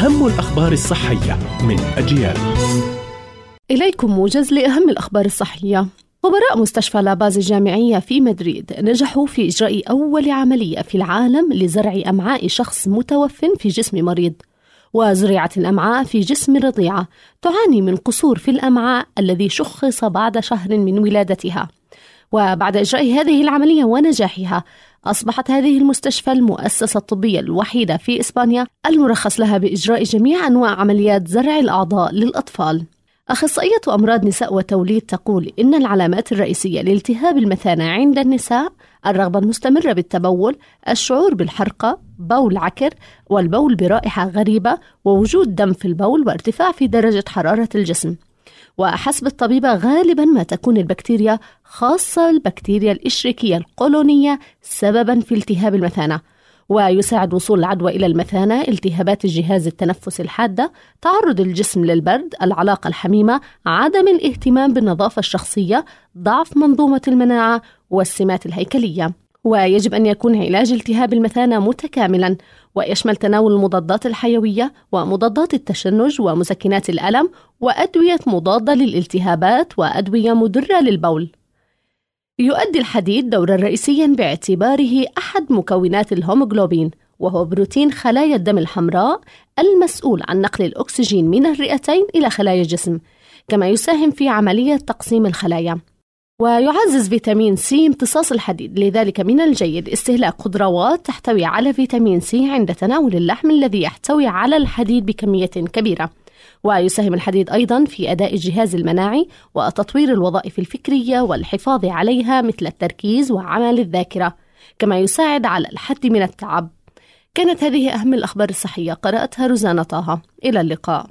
أهم الأخبار الصحية من أجيال. إليكم موجز لأهم الأخبار الصحية. خبراء مستشفى لاباز الجامعية في مدريد نجحوا في إجراء أول عملية في العالم لزرع أمعاء شخص متوف في جسم مريض وزرعت الأمعاء في جسم رضيعة تعاني من قصور في الأمعاء الذي شخص بعد شهر من ولادتها. وبعد إجراء هذه العملية ونجاحها أصبحت هذه المستشفى المؤسسة الطبية الوحيدة في إسبانيا المرخص لها بإجراء جميع أنواع عمليات زرع الأعضاء للأطفال أخصائية أمراض نساء وتوليد تقول إن العلامات الرئيسية لالتهاب المثانة عند النساء الرغبة المستمرة بالتبول، الشعور بالحرقة، بول عكر، والبول برائحة غريبة، ووجود دم في البول وارتفاع في درجة حرارة الجسم. وحسب الطبيبة غالبا ما تكون البكتيريا خاصة البكتيريا الإشريكية القولونية سببا في التهاب المثانة ويساعد وصول العدوى إلى المثانة التهابات الجهاز التنفسي الحادة تعرض الجسم للبرد العلاقة الحميمة عدم الاهتمام بالنظافة الشخصية ضعف منظومة المناعة والسمات الهيكلية. ويجب أن يكون علاج التهاب المثانة متكاملا ويشمل تناول المضادات الحيوية ومضادات التشنج ومسكنات الألم وأدوية مضادة للالتهابات وأدوية مدرة للبول. يؤدي الحديد دورا رئيسيا باعتباره أحد مكونات الهوموغلوبين وهو بروتين خلايا الدم الحمراء المسؤول عن نقل الأكسجين من الرئتين إلى خلايا الجسم كما يساهم في عملية تقسيم الخلايا. ويعزز فيتامين سي امتصاص الحديد لذلك من الجيد استهلاك خضروات تحتوي على فيتامين سي عند تناول اللحم الذي يحتوي على الحديد بكمية كبيرة. ويساهم الحديد أيضا في أداء الجهاز المناعي وتطوير الوظائف الفكرية والحفاظ عليها مثل التركيز وعمل الذاكرة كما يساعد على الحد من التعب. كانت هذه أهم الأخبار الصحية قرأتها روزانا طه. إلى اللقاء.